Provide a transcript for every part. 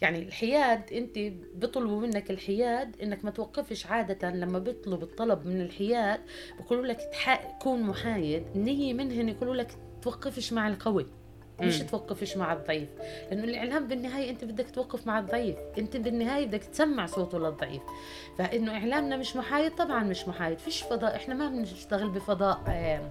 يعني الحياد انت بيطلبوا منك الحياد إنك ما توقفش عادة لما بيطلب الطلب من الحياد بيقولوا لك كون محايد النيه منهن يقولوا لك توقفش مع القوي مش توقفش مع الضعيف لأنه الإعلام بالنهاية أنت بدك توقف مع الضعيف أنت بالنهاية بدك تسمع صوته للضعيف فإنه إعلامنا مش محايد طبعا مش محايد فيش فضاء إحنا ما بنشتغل بفضاء آه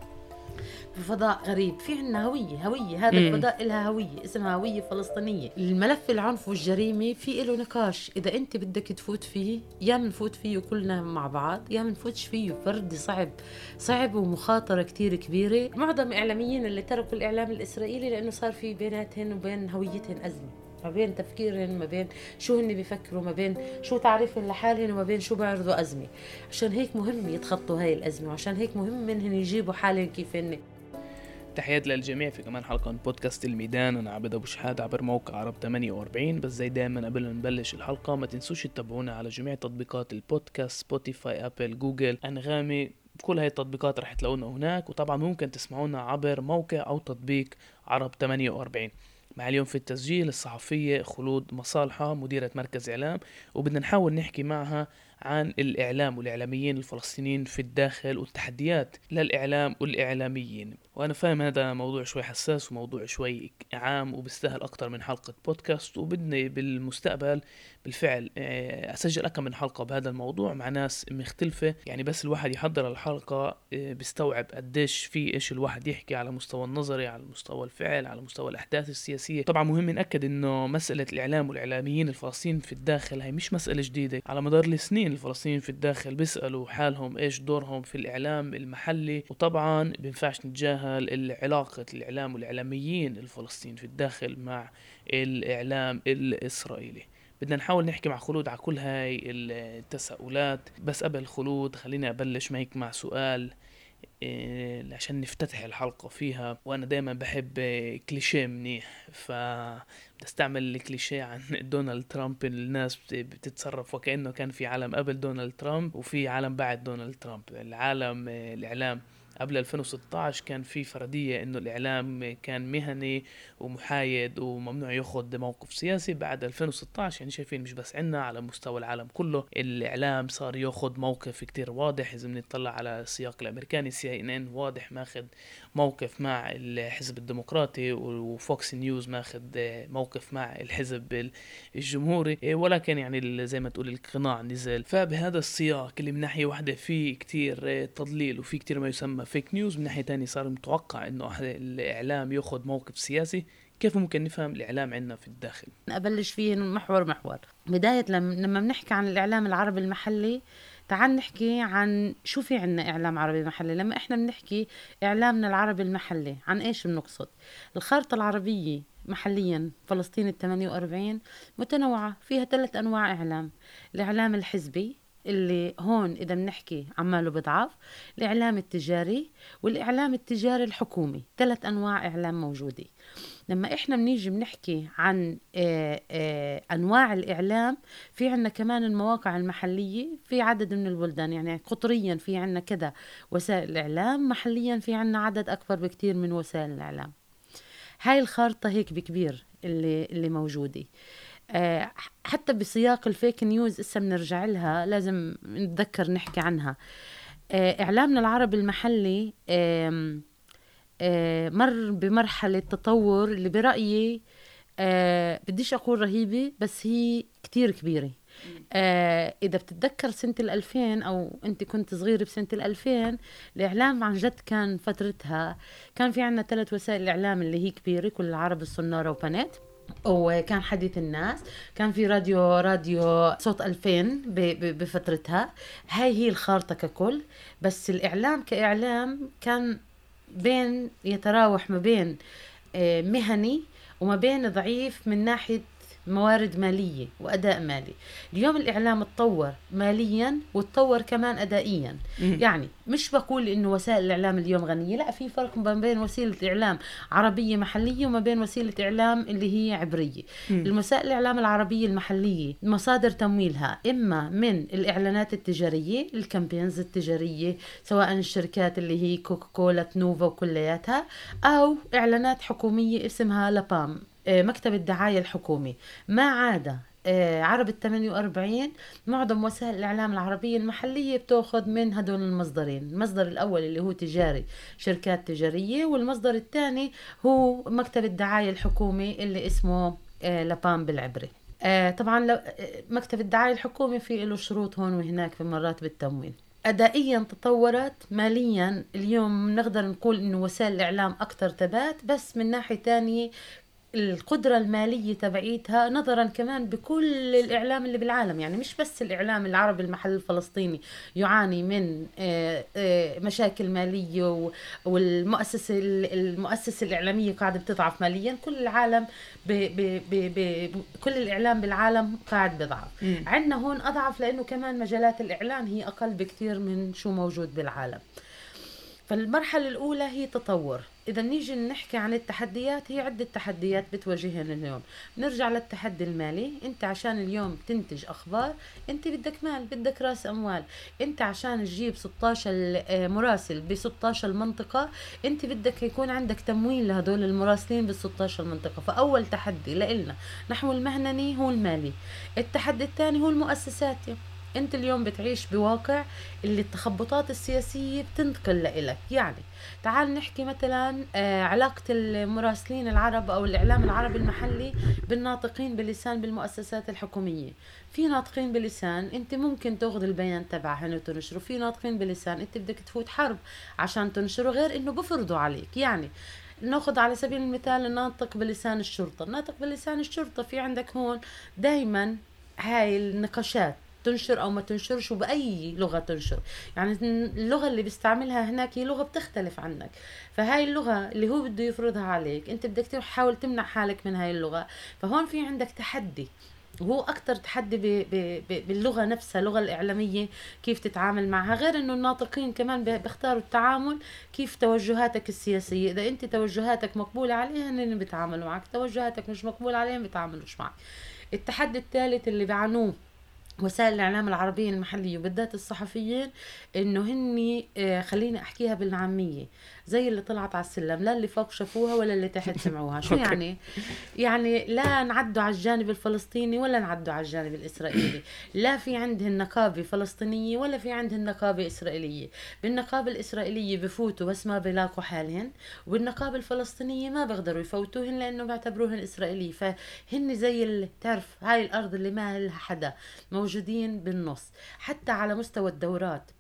بفضاء غريب. في عنا هوية هوية. هذا الفضاء لها هوية اسمها هوية فلسطينية. الملف العنف والجريمة في له نقاش. إذا أنت بدك تفوت فيه يا منفوت فيه كلنا مع بعض يا منفوتش فيه فرد صعب صعب ومخاطرة كتير كبيرة. معظم الإعلاميين اللي تركوا الإعلام الإسرائيلي لأنه صار في بيناتهن وبين هويتهن أزمة. ما بين تفكيرهم ما بين شو هن بيفكروا ما بين شو تعريفهم لحالهم وما بين شو بيعرضوا أزمة. عشان هيك مهم يتخطوا هاي الأزمة وعشان هيك مهم منهم يجيبوا حالهم كيف هن تحيات للجميع في كمان حلقة من بودكاست الميدان. أنا عبد أبو شحات عبر موقع عرب 48 بس زي دايما قبل ما نبلش الحلقة ما تنسوش تتابعونا على جميع تطبيقات البودكاست Spotify Apple Google أنغامي. كل هاي التطبيقات رح تلاقونا هناك. وطبعا ممكن تسمعونا عبر موقع أو تطبيق عرب 48 مع اليوم في التسجيل الصحفية خلود مصالحة مديرة مركز إعلام وبدنا نحاول نحكي معها عن الإعلام والإعلاميين الفلسطينيين في الداخل والتحديات للإعلام والإعلاميين. وأنا فاهم هذا موضوع شوي حساس وموضوع شوي عام وبيستاهل أكتر من حلقة بودكاست وبدني بالمستقبل بالفعل آه، أسجل أكم من حلقة بهذا الموضوع مع ناس مختلفة. يعني بس الواحد يحضر الحلقة آه، بيستوعب قديش في إيش الواحد يحكي على مستوى النظري على مستوى الفعل على مستوى الأحداث السياسية. طبعا مهم نأكد إنه مسألة الإعلام والإعلاميين الفلسطينيين في الداخل هي مش مسألة جديدة. على مدار السنين الفلسطينيين في الداخل بيسألوا حالهم إيش دورهم في الإعلام المحلي. وطبعا بينفعش نتجاهل علاقة الإعلام والإعلاميين الفلسطينيين في الداخل مع الإعلام الإسرائيلي. بدنا نحاول نحكي مع خلود على كل هاي التساؤلات. بس قبل خلود خليني أبلش معك مع سؤال إيه عشان نفتتح الحلقة فيها. وأنا دايما بحب كليشيه منيح فبستعمل الكليشيه عن دونالد ترامب. الناس بتتصرف وكأنه كان في عالم قبل دونالد ترامب وفي عالم بعد دونالد ترامب. العالم الإعلام قبل 2016 كان في فردية إنه الإعلام كان مهني ومحايد وممنوع ياخذ موقف سياسي. بعد 2016 يعني شايفين مش بس عنا على مستوى العالم كله الإعلام صار ياخذ موقف كتير واضح. إذا بنطلع على السياق الأمريكاني CNN واضح ماخذ موقف مع الحزب الديمقراطي و Fox News ماخذ موقف مع الحزب الجمهوري. ولكن يعني زي ما تقول القناع نزل. فبهذا السياق اللي من ناحية واحدة في كتير تضليل وفي كتير ما يسمى fake news من ناحية تانية صار متوقع إنه الإعلام ياخذ موقف سياسي. كيف ممكن نفهم الإعلام عندنا في الداخل؟ أبلش فيه محور محور. بداية لما بنحكي عن الإعلام العربي المحلي تعال نحكي عن شو في عنا إعلام عربي محلي. لما إحنا بنحكي إعلامنا العربي المحلي عن إيش بنقصد؟ الخارطة العربية محليا فلسطين ال 48 متنوعة فيها ثلاث أنواع إعلام. الإعلام الحزبي اللي هون إذا بنحكي عماله بضعف الإعلام التجاري والإعلام التجاري الحكومي ثلاث أنواع إعلام موجودة. لما إحنا بنيجي بنحكي عن آه، آه، أنواع الإعلام في عنا كمان المواقع المحلية في عدد من البلدان يعني قطريا في عنا كذا وسائل الإعلام محليا في عنا عدد أكبر بكتير من وسائل الإعلام. هاي الخارطة هيك بكبير اللي, اللي موجودة. آه، حتى بسياق الفيك نيوز إسا بنرجع لها لازم نتذكر نحكي عنها. آه، إعلامنا العربي المحلي آه، مر بمرحلة تطور اللي برأيي بديش أقول رهيبة بس هي كتير كبيرة. آه إذا بتتذكر سنة الألفين أو أنت كنت صغير بسنة الألفين الإعلام عن جد كان فترتها كان في عنا ثلاث وسائل الإعلام اللي هي كبيرة كل العرب الصنارة وبنات. وكان حديث الناس. كان في راديو راديو صوت 2000 بفترتها. هاي هي الخارطة ككل. بس الإعلام كإعلام كان بين يتراوح ما بين آه، مهني وما بين ضعيف من ناحية موارد مالية وأداء مالي. اليوم الإعلام تطور ماليا وتطور كمان أدائيا. يعني مش بقول إنه وسائل الإعلام اليوم غنية لا في فرق ما بين وسيلة إعلام عربية محلية وما بين وسيلة إعلام اللي هي عبرية. وسائل الإعلام العربية المحلية مصادر تمويلها إما من الإعلانات التجارية ال campaigns التجارية سواء الشركات اللي هي Coca-Cola نوفا وكلياتها أو إعلانات حكومية اسمها لابام. مكتب الدعاية الحكومي. ما عدا آه، عرب ال 48 معظم وسائل الإعلام العربية المحلية بتأخذ من هدول المصدرين. المصدر الأول اللي هو تجاري شركات تجارية والمصدر الثاني هو مكتب الدعاية الحكومي اللي اسمه آه، لبان بالعبري. طبعا مكتب الدعاية الحكومي في له شروط هون وهناك في مرات بالتمويل. أدائيا تطورت. ماليا اليوم نقدر نقول إنه وسائل الإعلام أكثر ثبات بس من ناحية تانية القدرة المالية تبعيتها نظرا كمان بكل الإعلام اللي بالعالم. يعني مش بس الإعلام العربي المحل الفلسطيني يعاني من آه، آه، مشاكل مالية والمؤسسة المؤسسة الإعلامية قاعدة بتضعف ماليا. كل العالم ب ب ب ب كل الإعلام بالعالم قاعد بضعف. عندنا هون أضعف لأنه كمان مجالات الإعلان هي أقل بكثير من شو موجود بالعالم. فالمرحلة الأولى هي تطور. إذا نيجي نحكي عن التحديات هي عدة تحديات بتواجهنا اليوم. نرجع للتحدي المالي. أنت عشان اليوم تنتج أخبار أنت بدك مال بدك رأس أموال. أنت عشان تجيب 16 آه، مراسل ب 16 منطقة أنت بدك يكون عندك تمويل لهدول المراسلين بال 16 منطقة. فأول تحدي لإلنا نحو المهنني هو المالي. التحدي الثاني هو المؤسساتي انت اليوم بتعيش بواقع اللي التخبطات السياسية بتنتقل لإلك. يعني تعال نحكي مثلا آه علاقة المراسلين العرب أو الإعلام العربي المحلي بالناطقين بلسان بالمؤسسات الحكومية. في ناطقين بلسان انت ممكن تاخذ البيان تبعهن وتنشره. في ناطقين بلسان انت بدك تفوت حرب عشان تنشره غير انه بفرضوا عليك. يعني ناخذ على سبيل المثال الناطق بلسان الشرطة. الناطق بلسان الشرطة في عندك هون دايما هاي النقاشات. تنشر أو ما تنشرش وبأي لغة تنشر. يعني اللغة اللي بيستعملها هناك هي لغة بتختلف عنك. فهاي اللغة اللي هو بده يفرضها عليك أنت بدك تحاول تمنع حالك من هاي اللغة. فهون في عندك تحدي. وهو أكثر تحدي ب ب ب باللغة نفسها اللغة الإعلامية كيف تتعامل معها. غير إنه الناطقين كمان بيختاروا التعامل كيف توجهاتك السياسية. إذا أنت توجهاتك مقبولة عليها هن بيتعاملوا معك. توجهاتك مش مقبولة عليهم بيتعاملوش معك. التحدي الثالث اللي بيعانوه وسائل الإعلام العربية المحلية وبالذات الصحفيين إنه هني آه، خليني أحكيها بالعامية. زي اللي طلعت على السلم لا اللي فوق شافوها ولا اللي تحت سمعوها. شو يعني؟ يعني لا نعدوا على الجانب الفلسطيني ولا نعدوا على الجانب الإسرائيلي. لا في عندهن نقابة فلسطينية ولا في عندهن نقابة إسرائيلية. بالنقابة الإسرائيلية بفوتوا بس ما بيلاقوا حالهن والنقابة الفلسطينية ما بيقدروا يفوتوهن لأنه بيعتبروهن إسرائيلية. فهن زي اللي تعرف هاي الأرض اللي ما لها حدا موجودين بالنص. حتى على مستوى الدورات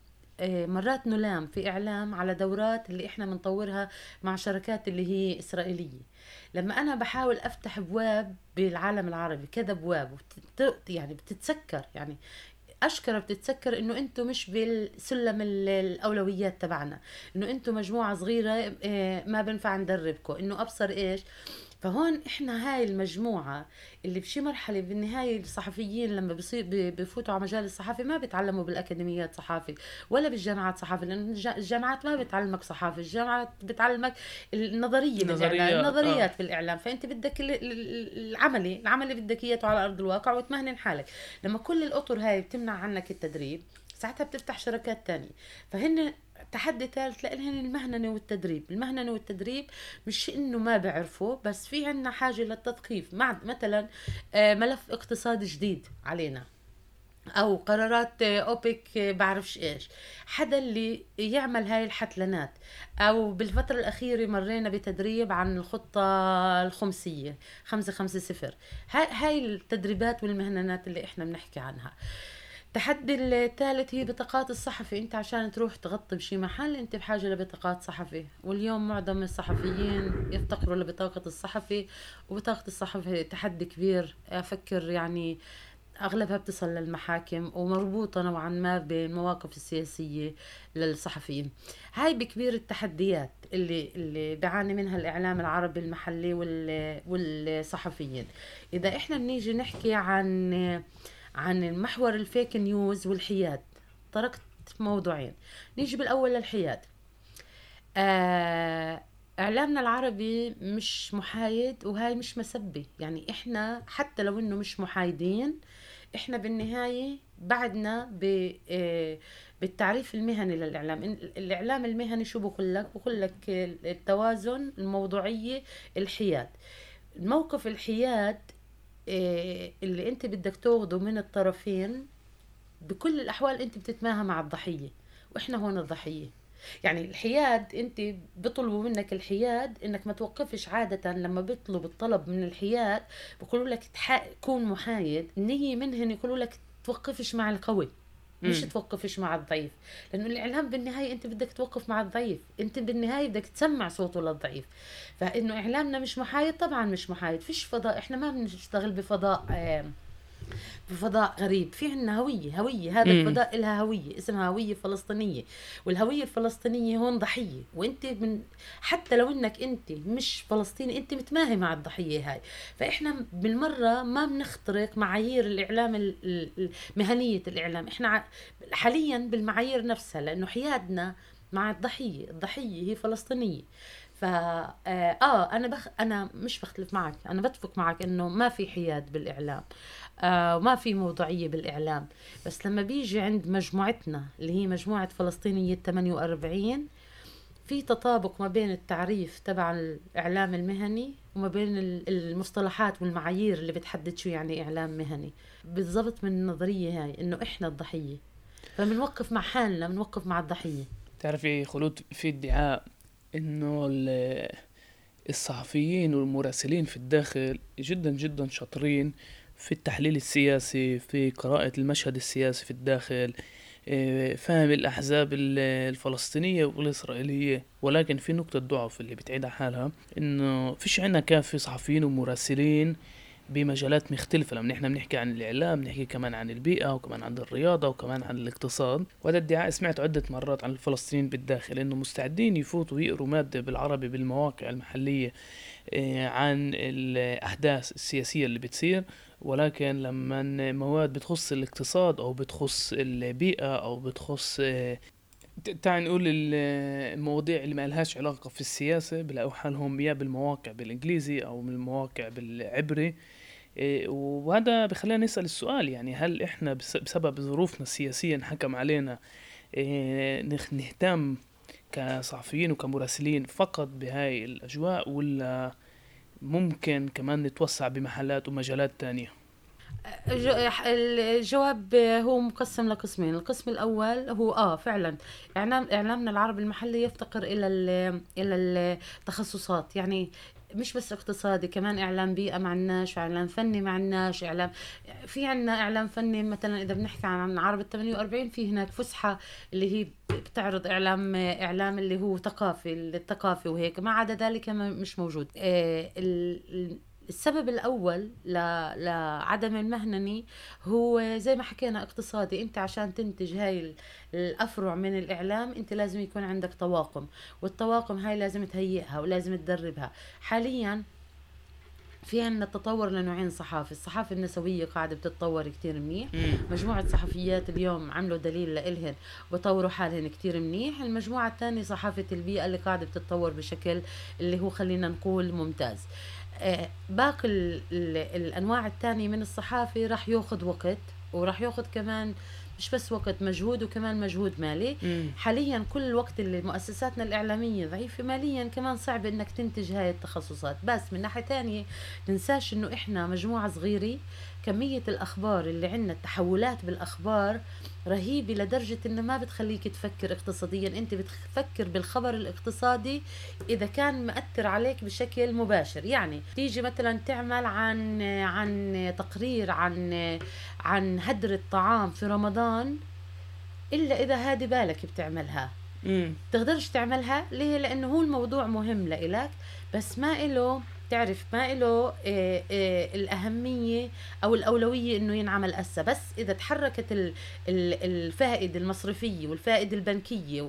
مرات نلام في إعلام على دورات اللي إحنا بنطورها مع شركات اللي هي إسرائيلية. لما أنا بحاول أفتح ابواب بالعالم العربي كذا ابواب يعني بتتسكر يعني اشكر بتتسكر إنه أنتم مش بالسلم الأولويات تبعنا إنه أنتم مجموعة صغيرة آه، ما بنفع ندربكم إنه أبصر إيش؟ فهون إحنا هاي المجموعة اللي بشي مرحلة بالنهاية الصحفيين لما بصير بفوتوا على مجال الصحافة ما بيتعلموا بالأكاديميات صحافة ولا بالجامعات صحافة لأنه الجامعات ما بتعلمك صحافة الجامعات بتعلمك النظرية بالإعلام النظريات آه. بالإعلام فأنت بدك العملي العملي بدك اياه على أرض الواقع وتمهن حالك لما كل الأطر هاي بتمنع عنك التدريب ساعتها بتفتح شركات تانية. فهن تحدي ثالث لإلهن المهننة والتدريب. المهننة والتدريب مش إنه ما بعرفوا بس في عنا حاجة للتثقيف. مع مثلا آه، ملف اقتصادي جديد علينا. أو قرارات أوبك بعرفش إيش. حدا اللي يعمل هاي الحتلنات. أو بالفترة الأخيرة مرينا بتدريب عن الخطة الخمسية خمسة خمسة صفر. هاي التدريبات والمهنات اللي إحنا بنحكي عنها. التحدي الثالث هي بطاقات الصحفي. انت عشان تروح تغطي بشي محل انت بحاجة لبطاقات صحفي. واليوم معظم الصحفيين يفتقروا لبطاقة الصحفي وبطاقة الصحفي تحدي كبير. أفكر يعني اغلبها بتصل للمحاكم ومربوطة نوعا ما بالمواقف السياسية للصحفيين. هاي بكبير التحديات اللي اللي بيعاني منها الإعلام العربي المحلي والصحفيين. إذا إحنا بنيجي نحكي عن عن محور الفيك نيوز والحياد. تركت موضوعين. نيجي بالأول للحياد. آه إعلامنا العربي مش محايد وهاي مش مسبه يعني إحنا حتى لو إنه مش محايدين إحنا بالنهاية بعدنا ب آه، بالتعريف المهني للإعلام. الإعلام المهني شو بقول لك؟ بقول لك التوازن الموضوعية الحياد. الموقف الحياد اللي انت بدك تاخده من الطرفين بكل الأحوال انت بتتماهى مع الضحية وإحنا هون الضحية. يعني الحياد انت بيطلبوا منك الحياد إنك ما توقفش عادة لما بيطلب الطلب من الحياد بيقولوا لك كون محايد النيه منهن يقولوا لك توقفش مع القوي. مش توقفش مع الضعيف. لأنه الإعلام بالنهاية أنت بدك توقف مع الضعيف. أنت بالنهاية بدك تسمع صوته للضعيف. فإنه إعلامنا مش محايد طبعا مش محايد. فيش فضاء. إحنا ما بنشتغل بفضاء آه بفضاء غريب. في عندنا هوية هوية. هذا الفضاء لها هوية اسمها هوية فلسطينية. والهوية الفلسطينية هون ضحية. وأنت من حتى لو إنك أنت مش فلسطيني أنت متماهي مع الضحية هاي. فإحنا بالمرة ما بنخترق معايير الإعلام مهنية الإعلام. إحنا حاليا بالمعايير نفسها لأنه حيادنا مع الضحية. الضحية هي فلسطينية. فا آه, آه أنا بخ أنا مش بختلف معك. أنا بتفق معك إنه ما في حياد بالإعلام آه وما في موضوعية بالإعلام. بس لما بيجي عند مجموعتنا اللي هي مجموعة فلسطينية 48 في تطابق ما بين التعريف تبع الإعلام المهني وما بين المصطلحات والمعايير اللي بتحدد شو يعني إعلام مهني. بالضبط من النظرية هاي إنه إحنا الضحية. فبنوقف مع حالنا بنوقف مع الضحية. تعرفي خلود في ادعاء إنه الصحفيين والمراسلين في الداخل جدا جدا شاطرين في التحليل السياسي في قراءة المشهد السياسي في الداخل آه، فهم الأحزاب الفلسطينية والإسرائيلية. ولكن في نقطة ضعف اللي بتعيد حالها إنه فيش عنا كافي صحفيين ومراسلين بمجالات مختلفة. لما نحن بنحكي عن الإعلام بنحكي كمان عن البيئة وكمان عن الرياضة وكمان عن الاقتصاد. وهذا ادعاء سمعت عدة مرات عن الفلسطينيين بالداخل إنه مستعدين يفوتوا ويقروا مادة بالعربي بالمواقع المحلية آه، عن الأحداث السياسية اللي بتصير. ولكن لما مواد بتخص الاقتصاد أو بتخص البيئة أو بتخص آه، تعال نقول المواضيع اللي ما لهاش علاقة في السياسة بلاقوا حالهم يا بالمواقع بالإنجليزي أو من المواقع بالعبري. آه، وهذا بخلينا نسأل السؤال يعني هل إحنا بسبب ظروفنا السياسية انحكم علينا آه، نهتم كصحفيين وكمراسلين فقط بهاي الأجواء ولا ممكن كمان نتوسع بمحلات ومجالات تانية؟ الجواب هو مقسم لقسمين. القسم الأول هو آه فعلا. اعلام إعلامنا العربي المحلي يفتقر إلى إلى التخصصات. يعني مش بس اقتصادي كمان إعلام بيئة ما عندناش اعلام فني ما عندناش اعلام في عندنا إعلام فني مثلا إذا بنحكي عن عرب ال 48 في هناك فسحة اللي هي بتعرض اعلام إعلام اللي هو ثقافي الثقافي وهيك. ما عدا ذلك مش موجود. آه، السبب الأول لعدم المهنني هو زي ما حكينا اقتصادي أنت عشان تنتج هاي الأفرع من الإعلام أنت لازم يكون عندك طواقم والطواقم هاي لازم تهيئها ولازم تدربها. حاليا في عندنا تطور لنوعين صحافة الصحافة النسوية قاعدة بتتطور كتير منيح مجموعة صحفيات اليوم عملوا دليل لإلهن وطوروا حالهن كتير منيح المجموعة الثانية صحافة البيئة اللي قاعدة بتتطور بشكل اللي هو خلينا نقول ممتاز. باقي الأنواع الثانية من الصحافة راح ياخذ وقت وراح ياخذ كمان مش بس وقت مجهود وكمان مجهود مالي مم. حاليا كل الوقت اللي مؤسساتنا الإعلامية ضعيفة ماليا كمان صعب إنك تنتج هاي التخصصات بس من ناحية تانية ننساش إنه إحنا مجموعة صغيرة كمية الأخبار اللي عندنا التحولات بالأخبار رهيبة لدرجة إنه ما بتخليك تفكر اقتصاديا. أنت بتفكر بالخبر الاقتصادي إذا كان مأثر عليك بشكل مباشر. يعني تيجي مثلا تعمل عن عن تقرير عن عن هدر الطعام في رمضان إلا إذا هادي بالك بتعملها. تقدرش تعملها؟ ليه؟ لأنه هو الموضوع مهم لإلك بس ما إله تعرف ما له إيه إيه الأهمية أو الأولوية إنه ينعمل هسه بس إذا تحركت الفائدة المصرفية والفائدة البنكية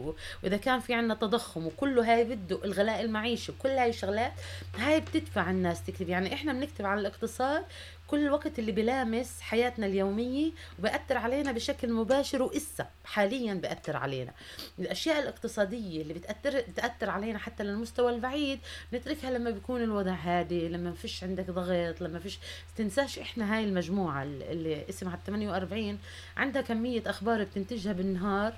وإذا كان في عنا تضخم وكله هاي بده الغلاء المعيشي وكل هاي الشغلات هاي بتدفع الناس تكتب. يعني إحنا بنكتب عن الاقتصاد كل الوقت اللي بلامس حياتنا اليومية وبأثر علينا بشكل مباشر وإسا حاليا بأثر علينا. الأشياء الاقتصادية اللي بتأثر, بتأثر علينا حتى للمستوى البعيد نتركها لما بيكون الوضع هادي لما ما فيش عندك ضغط لما فيش تنساش إحنا هاي المجموعة اللي اسمها 48 عندها كمية أخبار بتنتجها بالنهار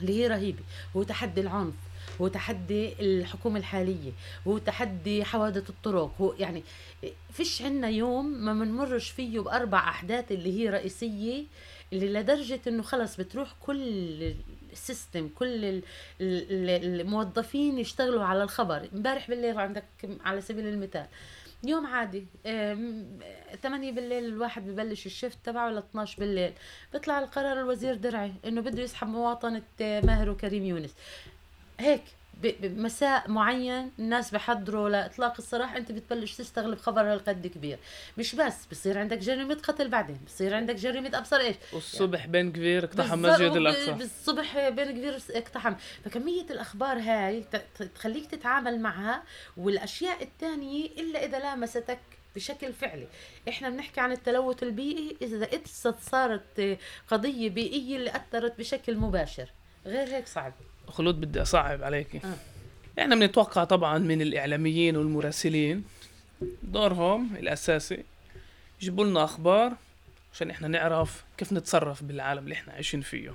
اللي هي رهيبة هو تحدي العنف. هو تحدي الحكومة الحالية هو تحدي حوادث الطرق هو يعني فيش عنا يوم ما منمرش فيه بأربع أحداث اللي هي رئيسية اللي لدرجة إنه خلص بتروح كل السيستم كل الموظفين يشتغلوا على الخبر. امبارح بالليل عندك على سبيل المثال. يوم عادي 8 بالليل الواحد ببلش الشفت تبعه ل 12 بالليل. بيطلع القرار الوزير درعي إنه بده يسحب مواطنة آه، ماهر وكريم يونس. هيك بمساء معين الناس بحضروا لإطلاق السراح أنت بتبلش تستغلب خبر هالقد كبير. مش بس بصير عندك جريمة قتل بعدين بصير عندك جريمة أبصر إيش؟ والصبح يعني بن كبير اقتحم مسجد الأقصى. بالصبح بن كبير اقتحم. فكمية الأخبار هاي تخليك تتعامل معها والأشياء الثانية إلا إذا لامستك بشكل فعلي. إحنا بنحكي عن التلوث البيئي إذا صارت قضية بيئية اللي أثرت بشكل مباشر. غير هيك صعب. خلود بدي أصعب عليك آه. إحنا بنتوقع طبعا من الإعلاميين والمراسلين دورهم الأساسي يجيبوا لنا أخبار عشان إحنا نعرف كيف نتصرف بالعالم اللي إحنا عايشين فيه.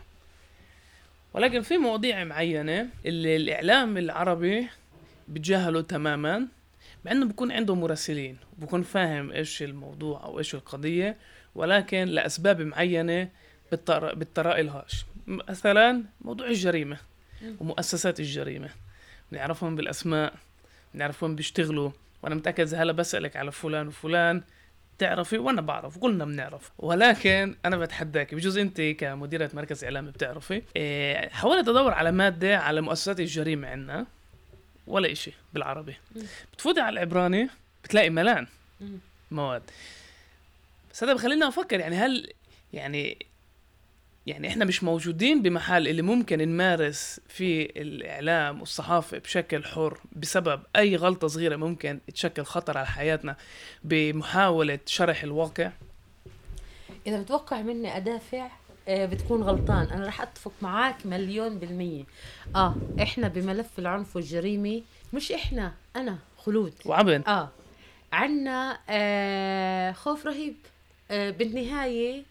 ولكن في مواضيع معينة اللي الإعلام العربي بتجاهله تماما مع إنه بكون عنده مراسلين وبكون فاهم إيش الموضوع أو إيش القضية ولكن لأسباب معينة بتطرق مثلا موضوع الجريمة ومؤسسات الجريمة. بنعرفهم بالأسماء بنعرفهم بيشتغلوا وأنا متأكد هلا بسألك على فلان وفلان تعرفي وأنا بعرف كلنا بنعرف. ولكن أنا بتحداك بجوز أنت كمديره مركز إعلامي بتعرفي إيه حاولت أدور على مادة على مؤسسات الجريمة عندنا ولا إشي بالعربي. بتفوتي على العبراني بتلاقي ملان مواد. بس هذا بخلينا أفكر يعني هل يعني يعني إحنا مش موجودين بمحل اللي ممكن نمارس فيه الإعلام والصحافة بشكل حر بسبب أي غلطة صغيرة ممكن تشكل خطر على حياتنا بمحاولة شرح الواقع. إذا بتوقع مني أدافع آه، بتكون غلطان. أنا رح أتفق معك مليون بالمية. آه إحنا بملف العنف والجريمة مش إحنا أنا خلود. وعبن. آه عنا آه خوف رهيب. آه بالنهاية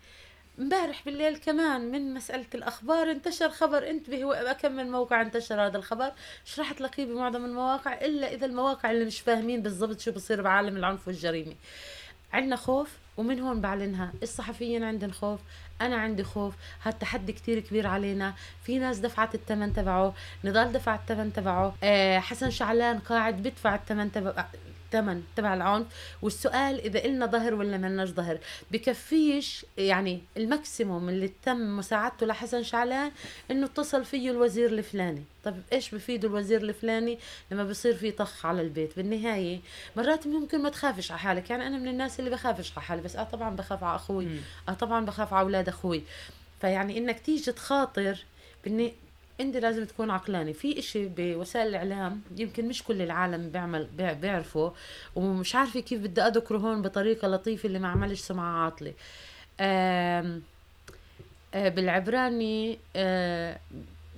امبارح بالليل كمان من مسألة الأخبار انتشر خبر انتبه كم من موقع انتشر هذا الخبر. مش راح تلاقيه بمعظم المواقع إلا إذا المواقع اللي مش فاهمين بالضبط شو بصير بعالم العنف والجريمة. عندنا خوف ومن هون بعلنها. الصحفيين عندهم خوف أنا عندي خوف. هذا تحدي كتير كبير علينا. في ناس دفعت الثمن تبعه نضال دفع الثمن تبعه. آه حسن شعلان قاعد بدفع الثمن تبعه. الثمن تبع العنف والسؤال إذا قلنا ظهر ولا ملناش ظهر. بكفيش يعني الماكسيموم اللي تم مساعدته لحسن شعلان إنه اتصل فيه الوزير الفلاني. طب إيش بفيده الوزير الفلاني؟ لما بصير في طخ على البيت. بالنهاية مرات ممكن ما تخافش على حالك. يعني أنا من الناس اللي بخافش على حالي بس آه طبعا بخاف على أخوي. آه طبعا بخاف على أولاد أخوي. فيعني إنك تيجي تخاطر انت لازم تكون عقلاني. في إشي بوسائل الإعلام يمكن مش كل العالم بيعمل بيعرفه ومش عارفة كيف بدي أذكره هون بطريقة لطيفة اللي ما عملش سمعة عاطلة. آه بالعبراني آه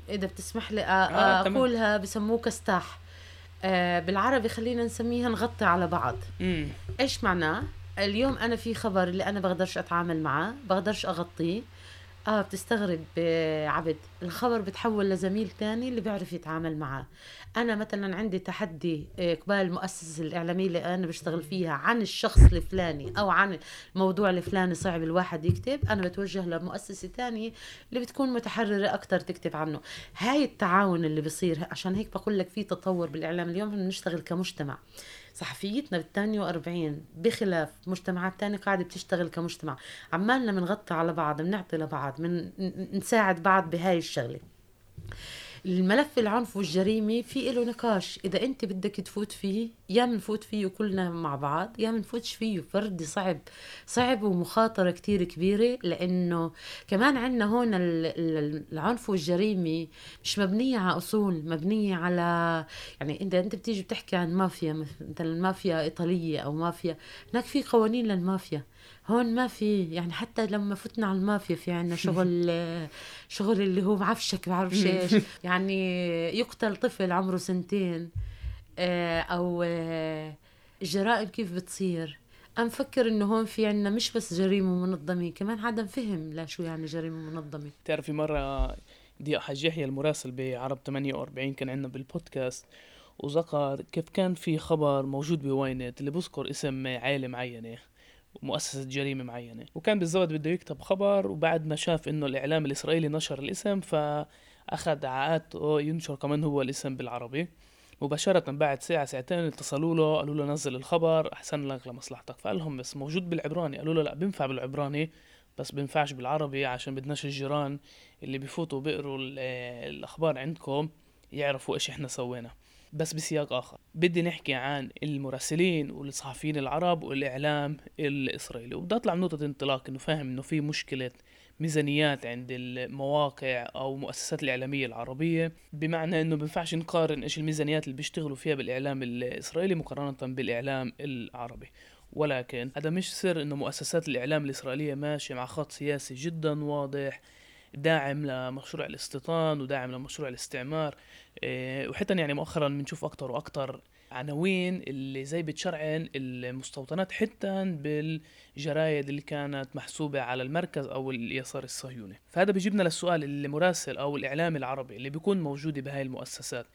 إذا بتسمح لي آه أقولها بسموه كستاح. بالعربي خلينا نسميها نغطي على بعض. إيش معناه؟ اليوم أنا في خبر اللي أنا بقدرش أتعامل معاه بقدرش أغطيه. آه بتستغرب آه، عبد. الخبر بتحول لزميل تاني اللي بيعرف يتعامل معاه. أنا مثلا عندي تحدي آه، قبال المؤسسة الإعلامية اللي أنا بشتغل فيها عن الشخص الفلاني أو عن الموضوع الفلاني صعب الواحد يكتب. أنا بتوجه لمؤسسة تانية اللي بتكون متحررة أكثر تكتب عنه. هاي التعاون اللي بصير عشان هيك بقول لك في تطور بالإعلام. اليوم بنشتغل كمجتمع. صحفيتنا بال 48 بخلاف مجتمعات تانية قاعدة بتشتغل كمجتمع. عمالنا بنغطي على بعض بنعطي لبعض من نساعد بعض بهاي الشغلة. الملف العنف والجريمة في له نقاش. إذا أنت بدك تفوت فيه يا منفوت فيه كلنا مع بعض يا منفوتش فيه فردي صعب صعب ومخاطرة كتير كبيرة لأنه كمان عندنا هون العنف والجريمة مش مبنية على أصول مبنية على يعني إذا أنت بتيجي بتحكي عن مافيا مثلا مافيا إيطالية أو مافيا هناك في قوانين للمافيا. هون ما في يعني حتى لما فتنا على المافيا في عنا شغل شغل اللي هو بعفشك بعرفش إيش. يعني يقتل طفل عمره سنتين آه، أو الجرائم آه، كيف بتصير. أنا مفكر إنه هون في عنا مش بس جريمة منظمة كمان عدم فهم لا شو يعني جريمة منظمة. بتعرفي مرة ضياء حاج يحيى المراسل بعرب 48 كان عندنا بالبودكاست وذكر كيف كان في خبر موجود بواينت اللي بذكر اسم عائلة معينة. مؤسسة جريمة معينة. وكان بالضبط بده يكتب خبر وبعد ما شاف إنه الإعلام الإسرائيلي نشر الاسم فأخذ عقاته ينشر كمان هو الاسم بالعربي. مباشرة بعد ساعة ساعتين اتصلوا له قالوا له نزل الخبر أحسن لك لمصلحتك. فقال لهم بس موجود بالعبراني. قالوا له لا بينفع بالعبراني بس بينفعش بالعربي عشان بدناش الجيران اللي بيفوتوا بيقروا الأخبار عندكم يعرفوا إيش إحنا سوينا. بس بسياق آخر. بدي نحكي عن المراسلين والصحفيين العرب والإعلام الإسرائيلي. وبدي أطلع من نقطة انطلاق إنه فاهم إنه في مشكلة ميزانيات عند المواقع أو مؤسسات الإعلامية العربية بمعنى إنه بينفعش نقارن إيش الميزانيات اللي بيشتغلوا فيها بالإعلام الإسرائيلي مقارنة بالإعلام العربي. ولكن هذا مش سر إنه مؤسسات الإعلام الإسرائيلية ماشية مع خط سياسي جدا واضح داعم لمشروع الاستيطان وداعم لمشروع الاستعمار. إيه، وحتى يعني مؤخرا بنشوف أكتر وأكتر عناوين اللي زي بتشرعن المستوطنات حتى بالجرايد اللي كانت محسوبة على المركز أو اليسار الصهيوني. فهذا بيجيبنا للسؤال المراسل أو الإعلام العربي اللي بيكون موجود بهاي المؤسسات.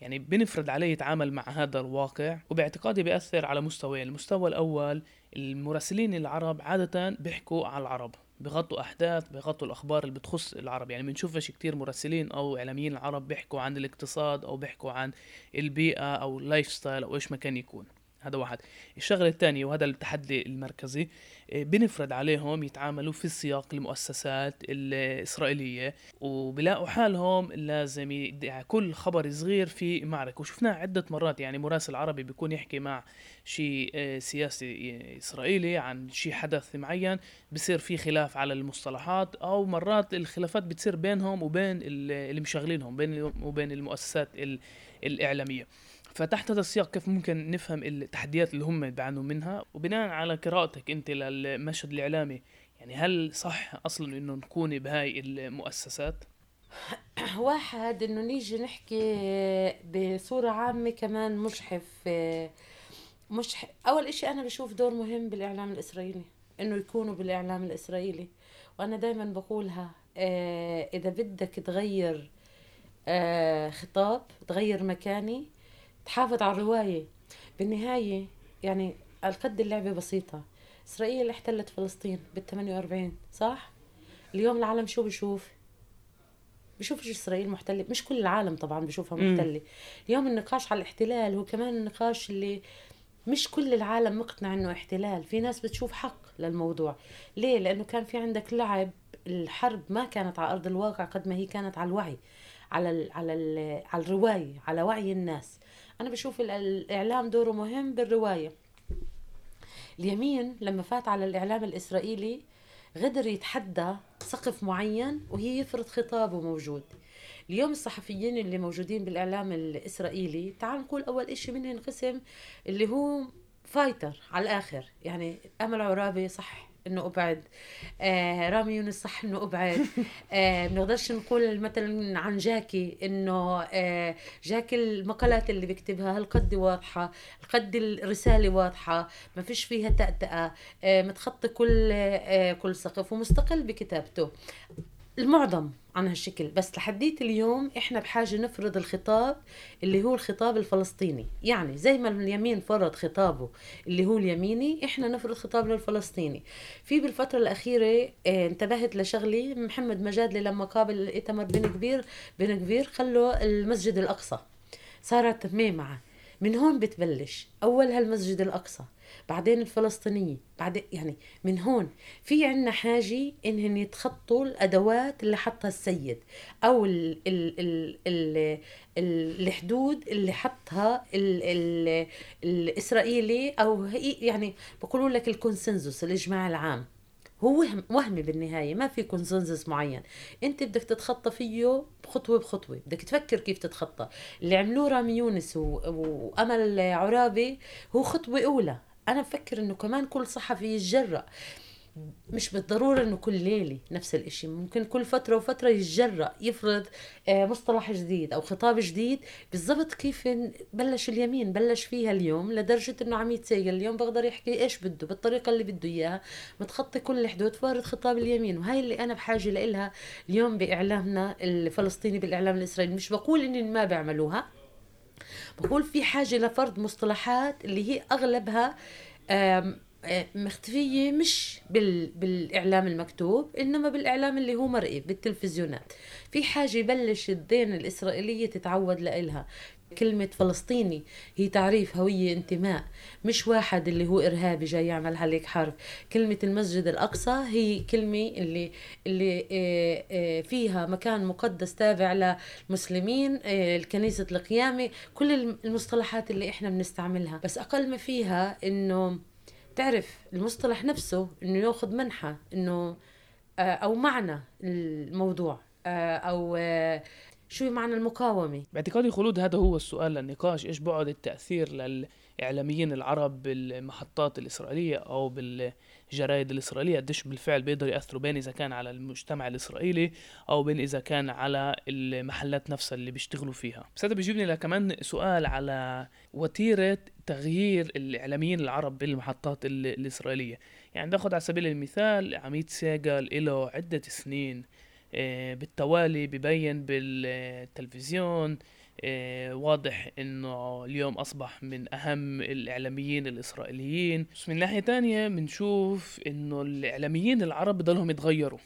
يعني بنفرض عليه يتعامل مع هذا الواقع وباعتقادي بيأثر على مستويين. المستوى الأول المراسلين العرب عادة بيحكوا على العرب. بغطوا أحداث بغطوا الأخبار اللي بتخص العرب. يعني بنشوفش كتير مراسلين أو إعلاميين العرب بيحكوا عن الاقتصاد أو بيحكوا عن البيئة أو ال lifestyle أو إيش ما كان يكون. هذا واحد. الشغلة الثانية وهذا التحدي المركزي إيه، بنفرض عليهم يتعاملوا في سياق المؤسسات الإسرائيلية وبلاقوا حالهم لازم كل خبر صغير في معركة. وشفناها عدة مرات يعني مراسل عربي بيكون يحكي مع شيء آه، سياسي إسرائيلي عن شيء حدث معين بصير في خلاف على المصطلحات أو مرات الخلافات بتصير بينهم وبين اللي مشغلينهم بين وبين المؤسسات الإعلامية. فتحت هذا السياق كيف ممكن نفهم التحديات اللي هم بيعانوا منها؟ وبناء على قراءتك أنت للمشهد الإعلامي يعني هل صح أصلا إنه نكون بهاي المؤسسات؟ واحد إنه نيجي نحكي بصورة عامة كمان مشحف مش أول إشي أنا بشوف دور مهم بالإعلام الإسرائيلي إنه يكونوا بالإعلام الإسرائيلي. وأنا دايما بقولها آه، إذا بدك تغير آه، خطاب تغير مكاني تحافظ على الرواية. بالنهاية يعني القد اللعبة بسيطة. إسرائيل احتلت فلسطين بال 48 صح؟ اليوم العالم شو بشوف؟ بشوفش إسرائيل محتلة. مش كل العالم طبعا بشوفها محتلة. اليوم النقاش على الاحتلال هو كمان النقاش اللي مش كل العالم مقتنع إنه احتلال. في ناس بتشوف حق للموضوع. ليه؟ لأنه كان في عندك لعب الحرب ما كانت على أرض الواقع قد ما هي كانت على الوعي على ال على ال على الرواية على وعي الناس. أنا بشوف الإعلام دوره مهم بالرواية. اليمين لما فات على الإعلام الإسرائيلي غدر يتحدى سقف معين وهي يفرض خطابه موجود. اليوم الصحفيين اللي موجودين بالإعلام الإسرائيلي تعال نقول أول إشي منهم قسم اللي هو فايتر على الآخر. يعني أمل عرابي صح. إنه أبعد. آه رامي يونس صح إنه أبعد. آه بنقدرش نقول مثلا عن جاكي إنه آه جاكي المقالات اللي بيكتبها هالقد واضحة القد الرسالة واضحة ما فيش فيها تأتأة آه متخطي كل آه كل سقف ومستقل بكتابته. المعظم عن هالشكل بس لحديت اليوم إحنا بحاجة نفرض الخطاب اللي هو الخطاب الفلسطيني. يعني زي ما اليمين فرض خطابه اللي هو اليميني إحنا نفرض خطابنا الفلسطيني في بالفترة الأخيرة آه انتبهت لشغلي محمد مجادلي لما قابل إتمر بن كبير بن كبير خلوا المسجد الأقصى. صارت ميمعة. من هون بتبلش. أولها المسجد الأقصى. بعدين الفلسطينية بعدين يعني من هون في عنا حاجة إنهم يتخطوا الأدوات اللي حطها السيد أو ال ال ال ال ال الحدود اللي حطها ال ال الإسرائيلي أو يعني بقولوا لك الكونسنسوس الإجماع العام. هو وهم وهمي بالنهاية ما في كونسنسس معين. أنت بدك تتخطى فيه خطوه بخطوة بدك تفكر كيف تتخطى. اللي عملوه رامي يونس. وأمل عرابي هو خطوة أولى. أنا بفكر إنه كمان كل صحفي يتجرأ. مش بالضرورة إنه كل ليلة نفس الإشي ممكن كل فترة وفترة يتجرأ يفرض آه، مصطلح جديد أو خطاب جديد. بالضبط كيف بلش اليمين بلش فيها اليوم لدرجة إنه عم يتسيق اليوم بقدر يحكي إيش بده بالطريقة اللي بده إياها متخطي كل الحدود فارض خطاب اليمين. وهي اللي أنا بحاجة لإلها اليوم بإعلامنا الفلسطيني بالإعلام الإسرائيلي. مش بقول إني ما بيعملوها بقول في حاجة لفرض مصطلحات اللي هي أغلبها آه، مختفية مش بال... بالإعلام المكتوب إنما بالإعلام اللي هو مرئي بالتلفزيونات. في حاجة يبلش الدين الإسرائيلية تتعود لإلها. كلمة فلسطيني هي تعريف هوية انتماء مش واحد اللي هو إرهابي جاي يعمل عليك حرب. كلمة المسجد الأقصى هي كلمة اللي اللي آه، آه، فيها مكان مقدس تابع للمسلمين الكنيسة القيامة كل المصطلحات اللي إحنا بنستعملها. بس أقل ما فيها إنه تعرف المصطلح نفسه إنه يأخذ منحى آه، أو معنى الموضوع آه، آه، شو معنى المقاومة؟ باعتقادي خلود هذا هو السؤال للنقاش إيش بعد التأثير للإعلاميين العرب بالمحطات الإسرائيلية أو بالجرايد الإسرائيلية؟ قديش بالفعل بيقدروا يأثروا بين إذا كان على المجتمع الإسرائيلي أو بين إذا كان على المحلات نفسها اللي بيشتغلوا فيها. بس هذا بيجيبني لكمان سؤال على وتيرة تغيير الإعلاميين العرب بالمحطات الإسرائيلية. يعني ناخد على سبيل المثال عميد سيجل له عدة سنين بالتوالي ببين بالتلفزيون آه، واضح إنه اليوم أصبح من أهم الإعلاميين الإسرائيليين. بس من ناحية تانية بنشوف إنه الإعلاميين العرب بضلهم يتغيروا.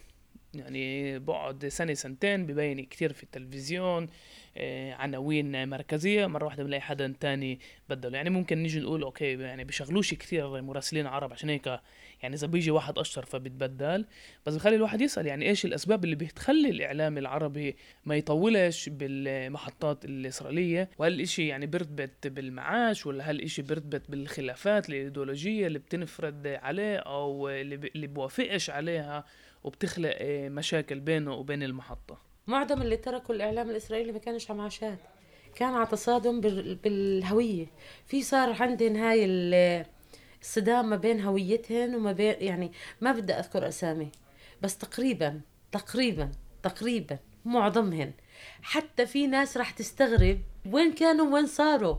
يعني بعد سنة سنتين ببين كتير في التلفزيون آه، عناوين مركزية مرة واحدة بنلاقي حدا تاني بدله. يعني ممكن نيجي نقول أوكي يعني بيشغلوش كتير مراسلين عرب عشان هيك يعني إذا بيجي واحد أشطر فبتبدل. بس بخلي الواحد يسأل يعني إيش الأسباب اللي بتخلي الإعلام العربي ما يطولش بالمحطات الإسرائيلية؟ وهل الاشي يعني بيرتبط بالمعاش؟ ولا هل الاشي بيرتبط بالخلافات الإيديولوجية اللي بتنفرد عليه أو اللي بوافقش عليها وبتخلق مشاكل بينه وبين المحطة؟ معظم اللي تركوا الإعلام الإسرائيلي ما كانش على معاشات كان على تصادم بالهوية. في صار عندهم هاي الصدام ما بين هويتهن وما بين يعني ما بدي أذكر أسامي بس تقريبا تقريبا تقريبا معظمهن. حتى في ناس راح تستغرب وين كانوا وين صاروا.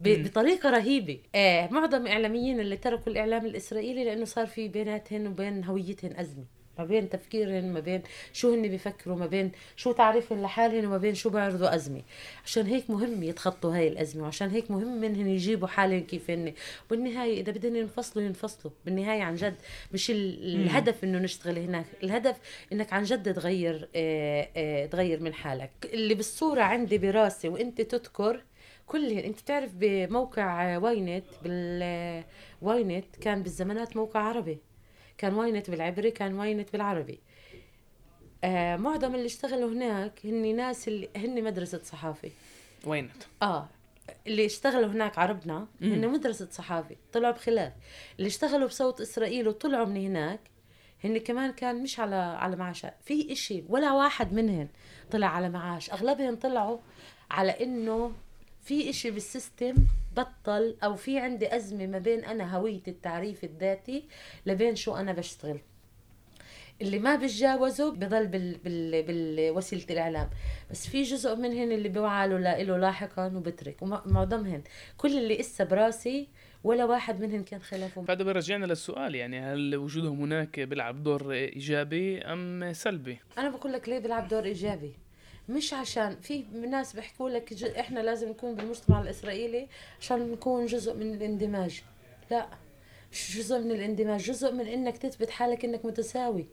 بطريقة رهيبة. آه معظم الإعلاميين اللي تركوا الإعلام الإسرائيلي لأنه صار في بيناتهن وبين هويتهن أزمة. ما بين تفكيرهم ما بين شو هن بيفكروا ما بين شو تعريفهم لحالهم وما بين شو بيعرضوا أزمة. عشان هيك مهم يتخطوا هاي الأزمة وعشان هيك مهم منهم يجيبوا حالهم كيف هن بالنهاية إذا بدهم ينفصلوا ينفصلوا. بالنهاية عن جد مش الهدف إنه نشتغل هناك الهدف إنك عن جد تغير آه آه تغير من حالك. اللي بالصورة عندي براسي وأنت تذكر كلهن إنت بتعرف بموقع واينت بالواينت كان بالزمانات موقع عربي. كان واينت بالعبري كان واينت بالعربي. آه معظم اللي اشتغلوا هناك هن ناس اللي هن مدرسة صحافة واينت. آه اللي اشتغلوا هناك عربنا هن مدرسة صحافة طلعوا بخلاف. اللي اشتغلوا بصوت إسرائيل وطلعوا من هناك هن كمان كان مش على على معاشات في إشي ولا واحد منهن طلع على معاش. أغلبهم طلعوا على إنه في إشي بال system بطل أو في عندي أزمة ما بين أنا هوية التعريف الذاتي لبين شو أنا بشتغل. اللي ما بتجاوزه بضل بال... بال... بالوسيلة الإعلام. بس في جزء منهن اللي بيوعلوا له لاحقا وبترك. ومعظمهن كل اللي إسا براسي ولا واحد منهم كان خلافه هذا بيرجعنا للسؤال يعني هل وجودهم هناك بيلعب دور إيجابي أم سلبي؟ أنا بقول لك ليه بيلعب دور إيجابي؟ مش عشان في ناس بيحكوا لك إحنا لازم نكون بالمجتمع الإسرائيلي عشان نكون جزء من الاندماج. لا مش جزء من الاندماج جزء من إنك تثبت حالك إنك متساوي.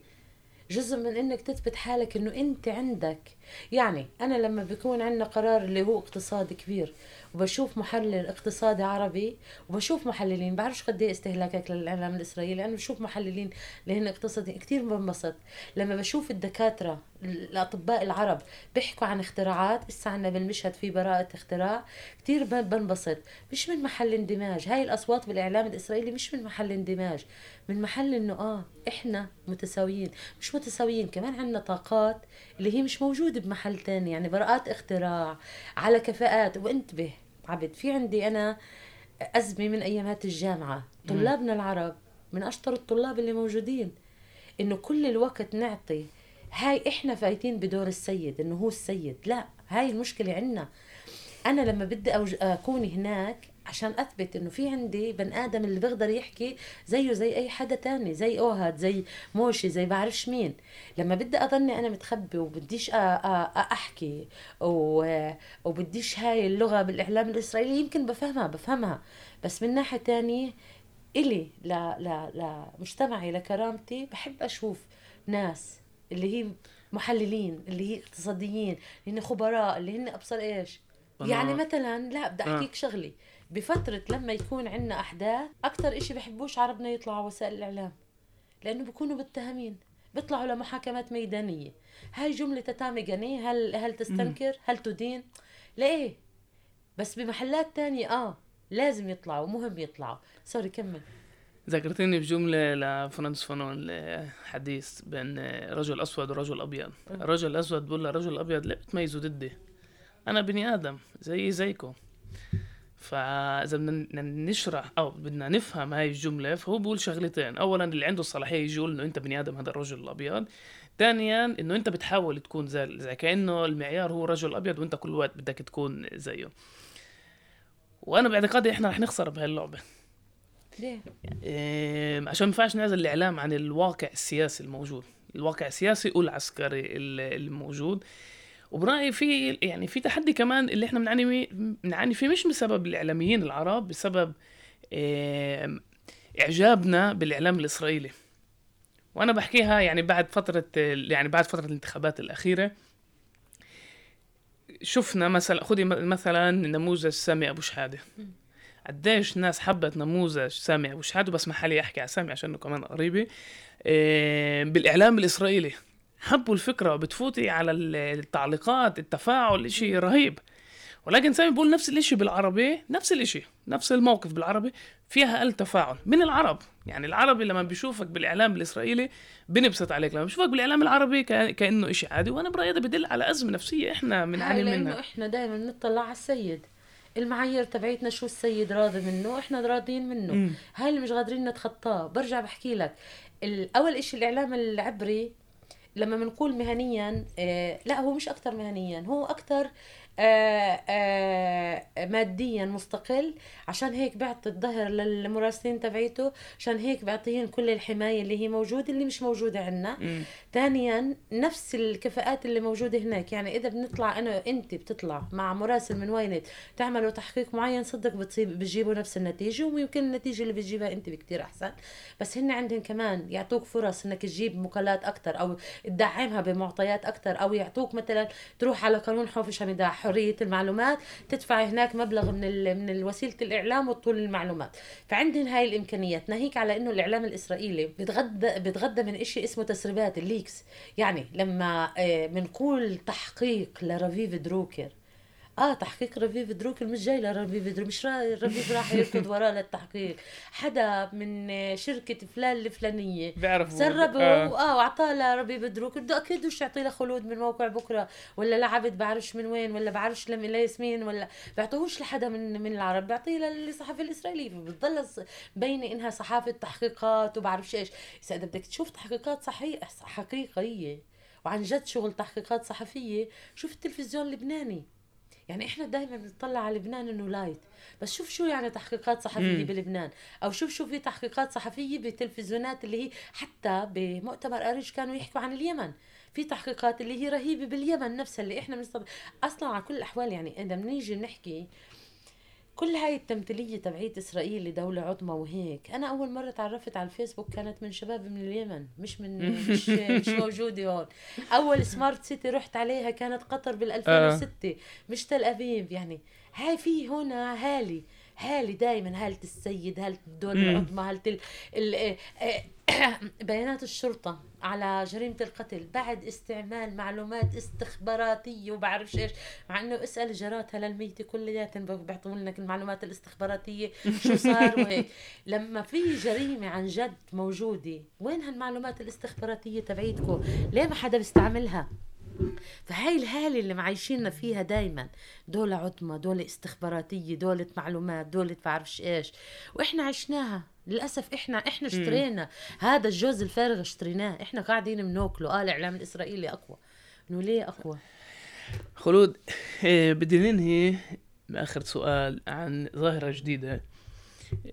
جزء من إنك تثبت حالك إنه أنت عندك يعني أنا لما بيكون عندنا قرار اللي هو اقتصادي كبير وبشوف محلل اقتصادي عربي وبشوف محللين بعرفش قد إيه استهلاكك للإعلام الإسرائيلي أنا بشوف محللين اللي هن اقتصادي كثير بنبسط لما بشوف الدكاترة الأطباء العرب بيحكوا عن اختراعات لسه عنا بالمشهد في براءة اختراع كثير بنبسط. مش من محل اندماج. هاي الأصوات بالإعلام الإسرائيلي مش من محل اندماج. من محل إنه آه إحنا متساويين. مش متساويين كمان عندنا طاقات اللي هي مش موجودة. بمحل تاني يعني براءات اختراع على كفاءات. وانتبه عبد في عندي أنا أزمة من ايامات الجامعة. طلابنا العرب من أشطر الطلاب اللي موجودين إنه كل الوقت نعطي. هاي إحنا فايتين بدور السيد إنه هو السيد. لا هاي المشكلة عندنا أنا لما بدي أوج... أكون هناك عشان أثبت إنه في عندي بني آدم اللي بيقدر يحكي زيه زي أي حدا تاني زي اوهد زي موشي زي بعرفش مين لما بدي أظني أنا متخبي وبديش. أحكي. وبديش هاي اللغة بالإعلام الإسرائيلي يمكن بفهمها بفهمها بس من ناحية تانية إلي ل... ل... لمجتمعي لكرامتي بحب أشوف ناس اللي هي محللين اللي هي اقتصاديين اللي هن خبراء اللي هن أبصر إيش يعني مثلا لا بدي أحكيك آه. شغله بفترة لما يكون عندنا أحداث أكثر إشي بحبوش عربنا يطلعوا وسائل الإعلام لأنه بيكونوا متهمين بيطلعوا لمحاكمات ميدانية. هاي جملة تتامة جنية هل هل تستنكر؟ هل تدين؟ ليه بس بمحلات تانية آه لازم يطلعوا مهم يطلعوا. sorry كمل. ذكرتني بجملة لفرانس فانون حديث بين رجل أسود ورجل أبيض. الرجل الأسود بقول للرجل الأبيض ليه بتميزوا ضدي؟ أنا بني آدم زي زيكم. فإذا بدنا نشرح أو بدنا نفهم هاي الجملة فهو بيقول شغلتين. اولا اللي عنده الصلاحيه يجي يقول إنه أنت بني آدم هذا الرجل الأبيض. ثانيا إنه أنت بتحاول تكون زي, زي كأنه المعيار هو رجل أبيض وأنت كل وقت بدك تكون زيه. وأنا باعتقادي إحنا رح نخسر بهاي اللعبه ليه؟ إيه عشان ما ينفعش نعزل الإعلام عن الواقع السياسي الموجود. الواقع السياسي والعسكري الموجود. وبرأيي في يعني في تحدي كمان اللي إحنا بنعاني بنعاني فيه مش بسبب الإعلاميين العرب بسبب إعجابنا بالإعلام الإسرائيلي. وأنا بحكيها يعني بعد فترة يعني بعد فترة الانتخابات الأخيرة. شفنا مثلا خذي مثلا نموذج سامي أبو شحاده قديش ناس حبت نموذج سامي أبو شحاده بس ما حالي احكي على سامي عشان كمان قريبة. بالإعلام الإسرائيلي. حبوا الفكرة بتفوتي على التعليقات التفاعل شيء رهيب. ولكن سامي بقول نفس الإشي بالعربي نفس الإشي نفس الموقف بالعربي فيها أقل تفاعل. من العرب يعني العربي لما بيشوفك بالإعلام الإسرائيلي بنبسط عليك. لما بيشوفك بالإعلام العربي كأنه إشي عادي وأنا برأيي هذا بدل على أزمة نفسية إحنا بنعاني منها. إحنا دائما بنطلع على السيد. المعايير تبعيتنا شو السيد راضي منه؟ إحنا راضيين منه. هاي اللي مش قادرين نتخطاه. برجع بحكي لك. أول إشي الإعلام العبري لما بنقول مهنيا آه لا هو مش أكثر مهنيا هو أكثر ماديا مستقل. عشان هيك بيعطي الظهر للمراسلين تبعيته عشان هيك بيعطيهم كل الحماية اللي هي موجودة اللي مش موجودة عندنا ثانيا نفس الكفاءات اللي موجودة هناك. يعني إذا بنطلع أنا انت بتطلع مع مراسل من وينت تعملوا تحقيق معين صدق بتصيب بتجيبوا نفس النتيجة ويمكن النتيجة اللي بتجيبها انت بكتير أحسن. بس هن عندهم كمان يعطوك فرص إنك تجيب مقالات أكثر أو تدعمها بمعطيات أكثر أو يعطوك مثلا تروح على قانون حوفش مداح حرية المعلومات تدفع هناك مبلغ من من وسيلة الإعلام وطول المعلومات. فعندهم هاي الإمكانيات. ناهيك على إنه الإعلام الإسرائيلي بتغدى بتغدى من شيء اسمه تسريبات الليكس. يعني لما بنقول آه، تحقيق لرافيف دروكر آه تحقيق رفيف دروكل مش جاي لرفيف دروكل مش رفيف راح يركض وراه للتحقيق حدا من شركة فلان الفلانية بيعرف سربه آه, آه واعطاه لرفيف دروكل بده أكيد وش يعطي له خلود من موقع بكرة ولا لعبد بعرفش من وين ولا بعرفش لياسمين ولا بيعطوهوش لحدا من من العرب. بيعطيه للصحافه الإسرائيلية. فبتضل بينه إنها صحافة تحقيقات وبعرفش إيش. إذا بدك تشوف تحقيقات صحيحه حقيقية. وعن جد شغل تحقيقات صحفية. شوف التلفزيون اللبناني. يعني إحنا دائما بنطلع على لبنان إنه لايت بس شوف شو يعني تحقيقات صحفية مم. بلبنان. أو شوف شو في تحقيقات صحفية بتلفزيونات اللي هي حتى بمؤتمر أريج كانوا يحكوا عن اليمن. في تحقيقات اللي هي رهيبة باليمن نفسها اللي إحنا بنستطيع أصلا على كل الأحوال يعني إذا بنيجي نحكي كل هاي التمثيلية تبعيت إسرائيل لدولة عظمى وهيك. أنا أول مرة تعرفت على الفيسبوك كانت من شباب من اليمن مش من مش, مش موجودة هون. أول سمارت سيتي رحت عليها كانت قطر بال 2006 آه. مش تل أبيب. يعني هاي في هنا هالي هالي دائما هالة السيد هالة الدول العظمى هالة بيانات الشرطة على جريمة القتل بعد استعمال معلومات استخباراتية وبعرفش إيش مع إنه اسأل جراتها للميتة كلياتهم بيعطوا لك المعلومات الاستخباراتية شو صار وهيك. لما في جريمة عن جد موجودة وين هالمعلومات الاستخباراتية تبعيتكم ليه ما حدا بيستعملها؟ فهاي الهالة اللي معيشيننا فيها دايما دولة عظمى دولة استخباراتية دولة معلومات دولة بعرفش إيش. وإحنا عشناها. للأسف إحنا إحنا اشترينا. هذا الجوز الفارغ اشتريناه. إحنا قاعدين بناكله. آه الإعلام الإسرائيلي أقوى. إنه ليه أقوى؟ خلود إيه بدي ننهي بآخر سؤال عن ظاهرة جديدة.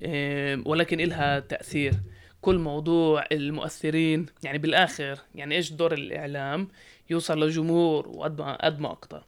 إيه ولكن إلها تأثير. كل موضوع المؤثرين يعني بالآخر يعني إيش دور الإعلام؟ يوصل لجمهور وقد ما قد ما أكتر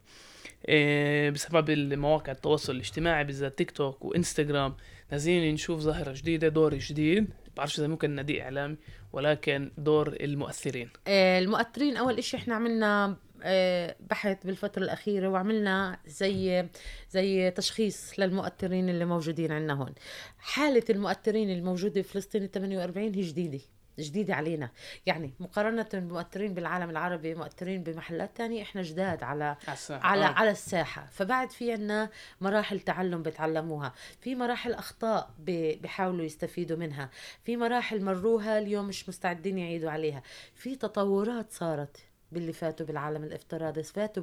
إيه بسبب المواقع التواصل الاجتماعي بالذات تيك توك وإنستغرام. نازلين نشوف ظاهرة جديدة دور جديد. بعرفش إذا ممكن نادي إعلامي ولكن دور المؤثرين. آه، المؤثرين أول إشي إحنا عملنا آه، بحث بالفترة الأخيرة وعملنا زي زي تشخيص للمؤثرين اللي موجودين عندنا هون. حالة المؤثرين الموجودة في فلسطين ال 48 هي جديدة. جديدة علينا. يعني مقارنة بالمؤثرين بالعالم العربي مؤثرين بمحلات تانية إحنا جداد على على آه. على الساحة. فبعد في عنا مراحل تعلم بتعلموها. في مراحل أخطاء ب- بيحاولوا يستفيدوا منها. في مراحل مروها اليوم مش مستعدين يعيدوا عليها. في تطورات صارت. باللي فاتوا بالعالم الإفتراضي فاتوا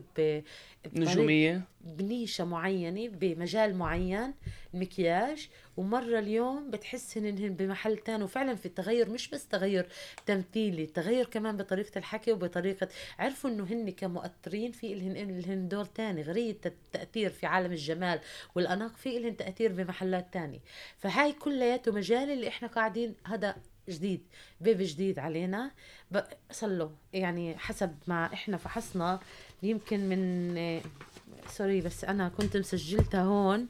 نجومية. بنيشة معينة بمجال معين مكياج. ومرة اليوم بتحس انهن بمحل تاني وفعلا في تغير مش بس تغير تمثيلي تغير كمان بطريقة الحكي وبطريقة عرفوا إنه هن كمؤثرين في إلهن إلهن دور تاني. غير التأثير في عالم الجمال والأناق في إلهن تأثير بمحلات تاني. فهاي كلياته مجال اللي إحنا قاعدين هذا جديد بيبي جديد علينا. صار له يعني حسب ما إحنا فحصنا يمكن من آه، سوري بس أنا كنت مسجلتها هون.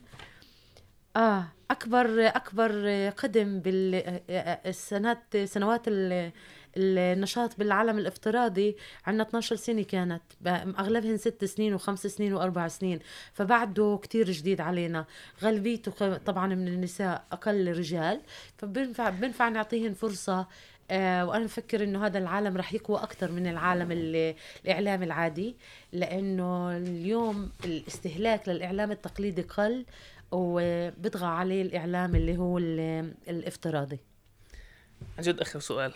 آه أكبر أكبر قدم بالسنوات سنوات ال- النشاط بالعالم الافتراضي عندنا 12 سنة كانت. أغلبهن ست سنين وخمس سنين وأربع سنين. فبعده كتير جديد علينا. غالبيته طبعا من النساء أقل رجال. فبنفع بنفع نعطيهن فرصة آه وأنا بفكر إنه هذا العالم رح يقوى أكثر من العالم ال- الإعلام العادي. لأنه اليوم الاستهلاك للإعلام التقليدي قل وبيطغى عليه الإعلام اللي هو ال- الإفتراضي. عن جد آخر سؤال.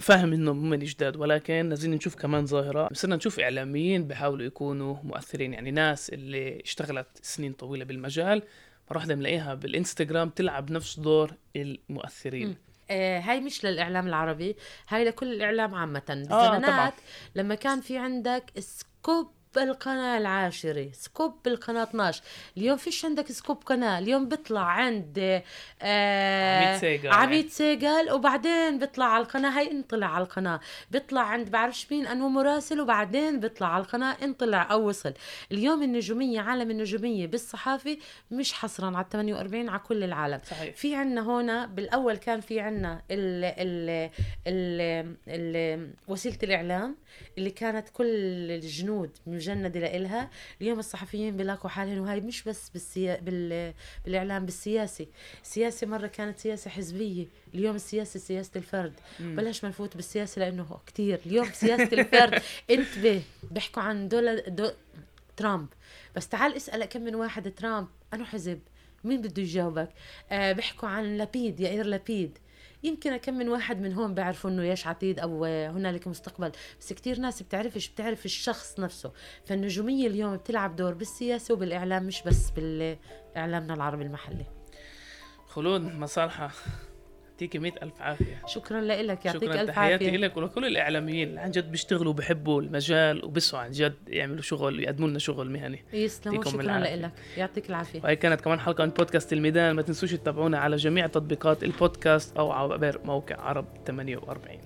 فاهم إنه هم جداد ولكن لازم نشوف كمان ظاهرة صرنا نشوف إعلاميين بيحاولوا يكونوا مؤثرين يعني ناس اللي اشتغلت سنين طويلة بالمجال مرة واحدة بنلاقيها بالإنستغرام تلعب نفس دور المؤثرين مم. آه هاي مش للإعلام العربي هاي لكل الإعلام عامة آه، بالزمانات طبعاً. لما كان في عندك scoop القناة العاشرة scoop القناة 12 اليوم فيش عندك scoop قناة اليوم بيطلع عند آه عميت سيجال. عميت وبعدين بيطلع على القناة. هاي انطلع على القناة. بيطلع عند بعرفش مين أنو مراسل وبعدين بيطلع على القناة انطلع أو وصل. اليوم النجومية عالم النجومية بالصحافة مش حصرا على 48 على كل العالم. صحيح. في عنا هنا بالأول كان في عنا ال ال ال ال وسيلة الإعلام. اللي كانت كل الجنود مجنده لإلها. اليوم الصحفيين بيلاقوا حالهم وهي مش بس بالسيا... بال... بالإعلام بالسياسي. السياسة مرة كانت سياسة حزبية. اليوم السياسة سياسة الفرد. مم. بلاش ما نفوت بالسياسة لأنه كتير. اليوم سياسة الفرد. انتبه بيحكوا عن دول دو... ترامب. بس تعال اسأل كم من واحد ترامب. انه حزب. مين بده يجاوبك؟ آه بيحكوا عن لبيد يائير لبيد يمكن كم من واحد من هون بيعرفوا إنه ياش عتيد أو هنالك مستقبل بس كتير ناس بتعرفش بتعرف الشخص نفسه. فالنجومية اليوم بتلعب دور بالسياسة وبالإعلام مش بس بالإعلامنا العربي المحلي. خلود مصالحة. يعطيكي مئة ألف عافية. شكرا لك يعطيك شكرا ألف تحياتي عافية. لك ولكل الإعلاميين اللي عن جد بيشتغلوا وبيحبوا المجال وبيسعوا عن جد يعملوا شغل ويقدموا لنا شغل مهني. يسلموا شكرا. لك يعطيك العافية. وهي كانت كمان حلقة من بودكاست الميدان. ما تنسوش تتابعونا على جميع تطبيقات البودكاست أو عبر موقع عرب 48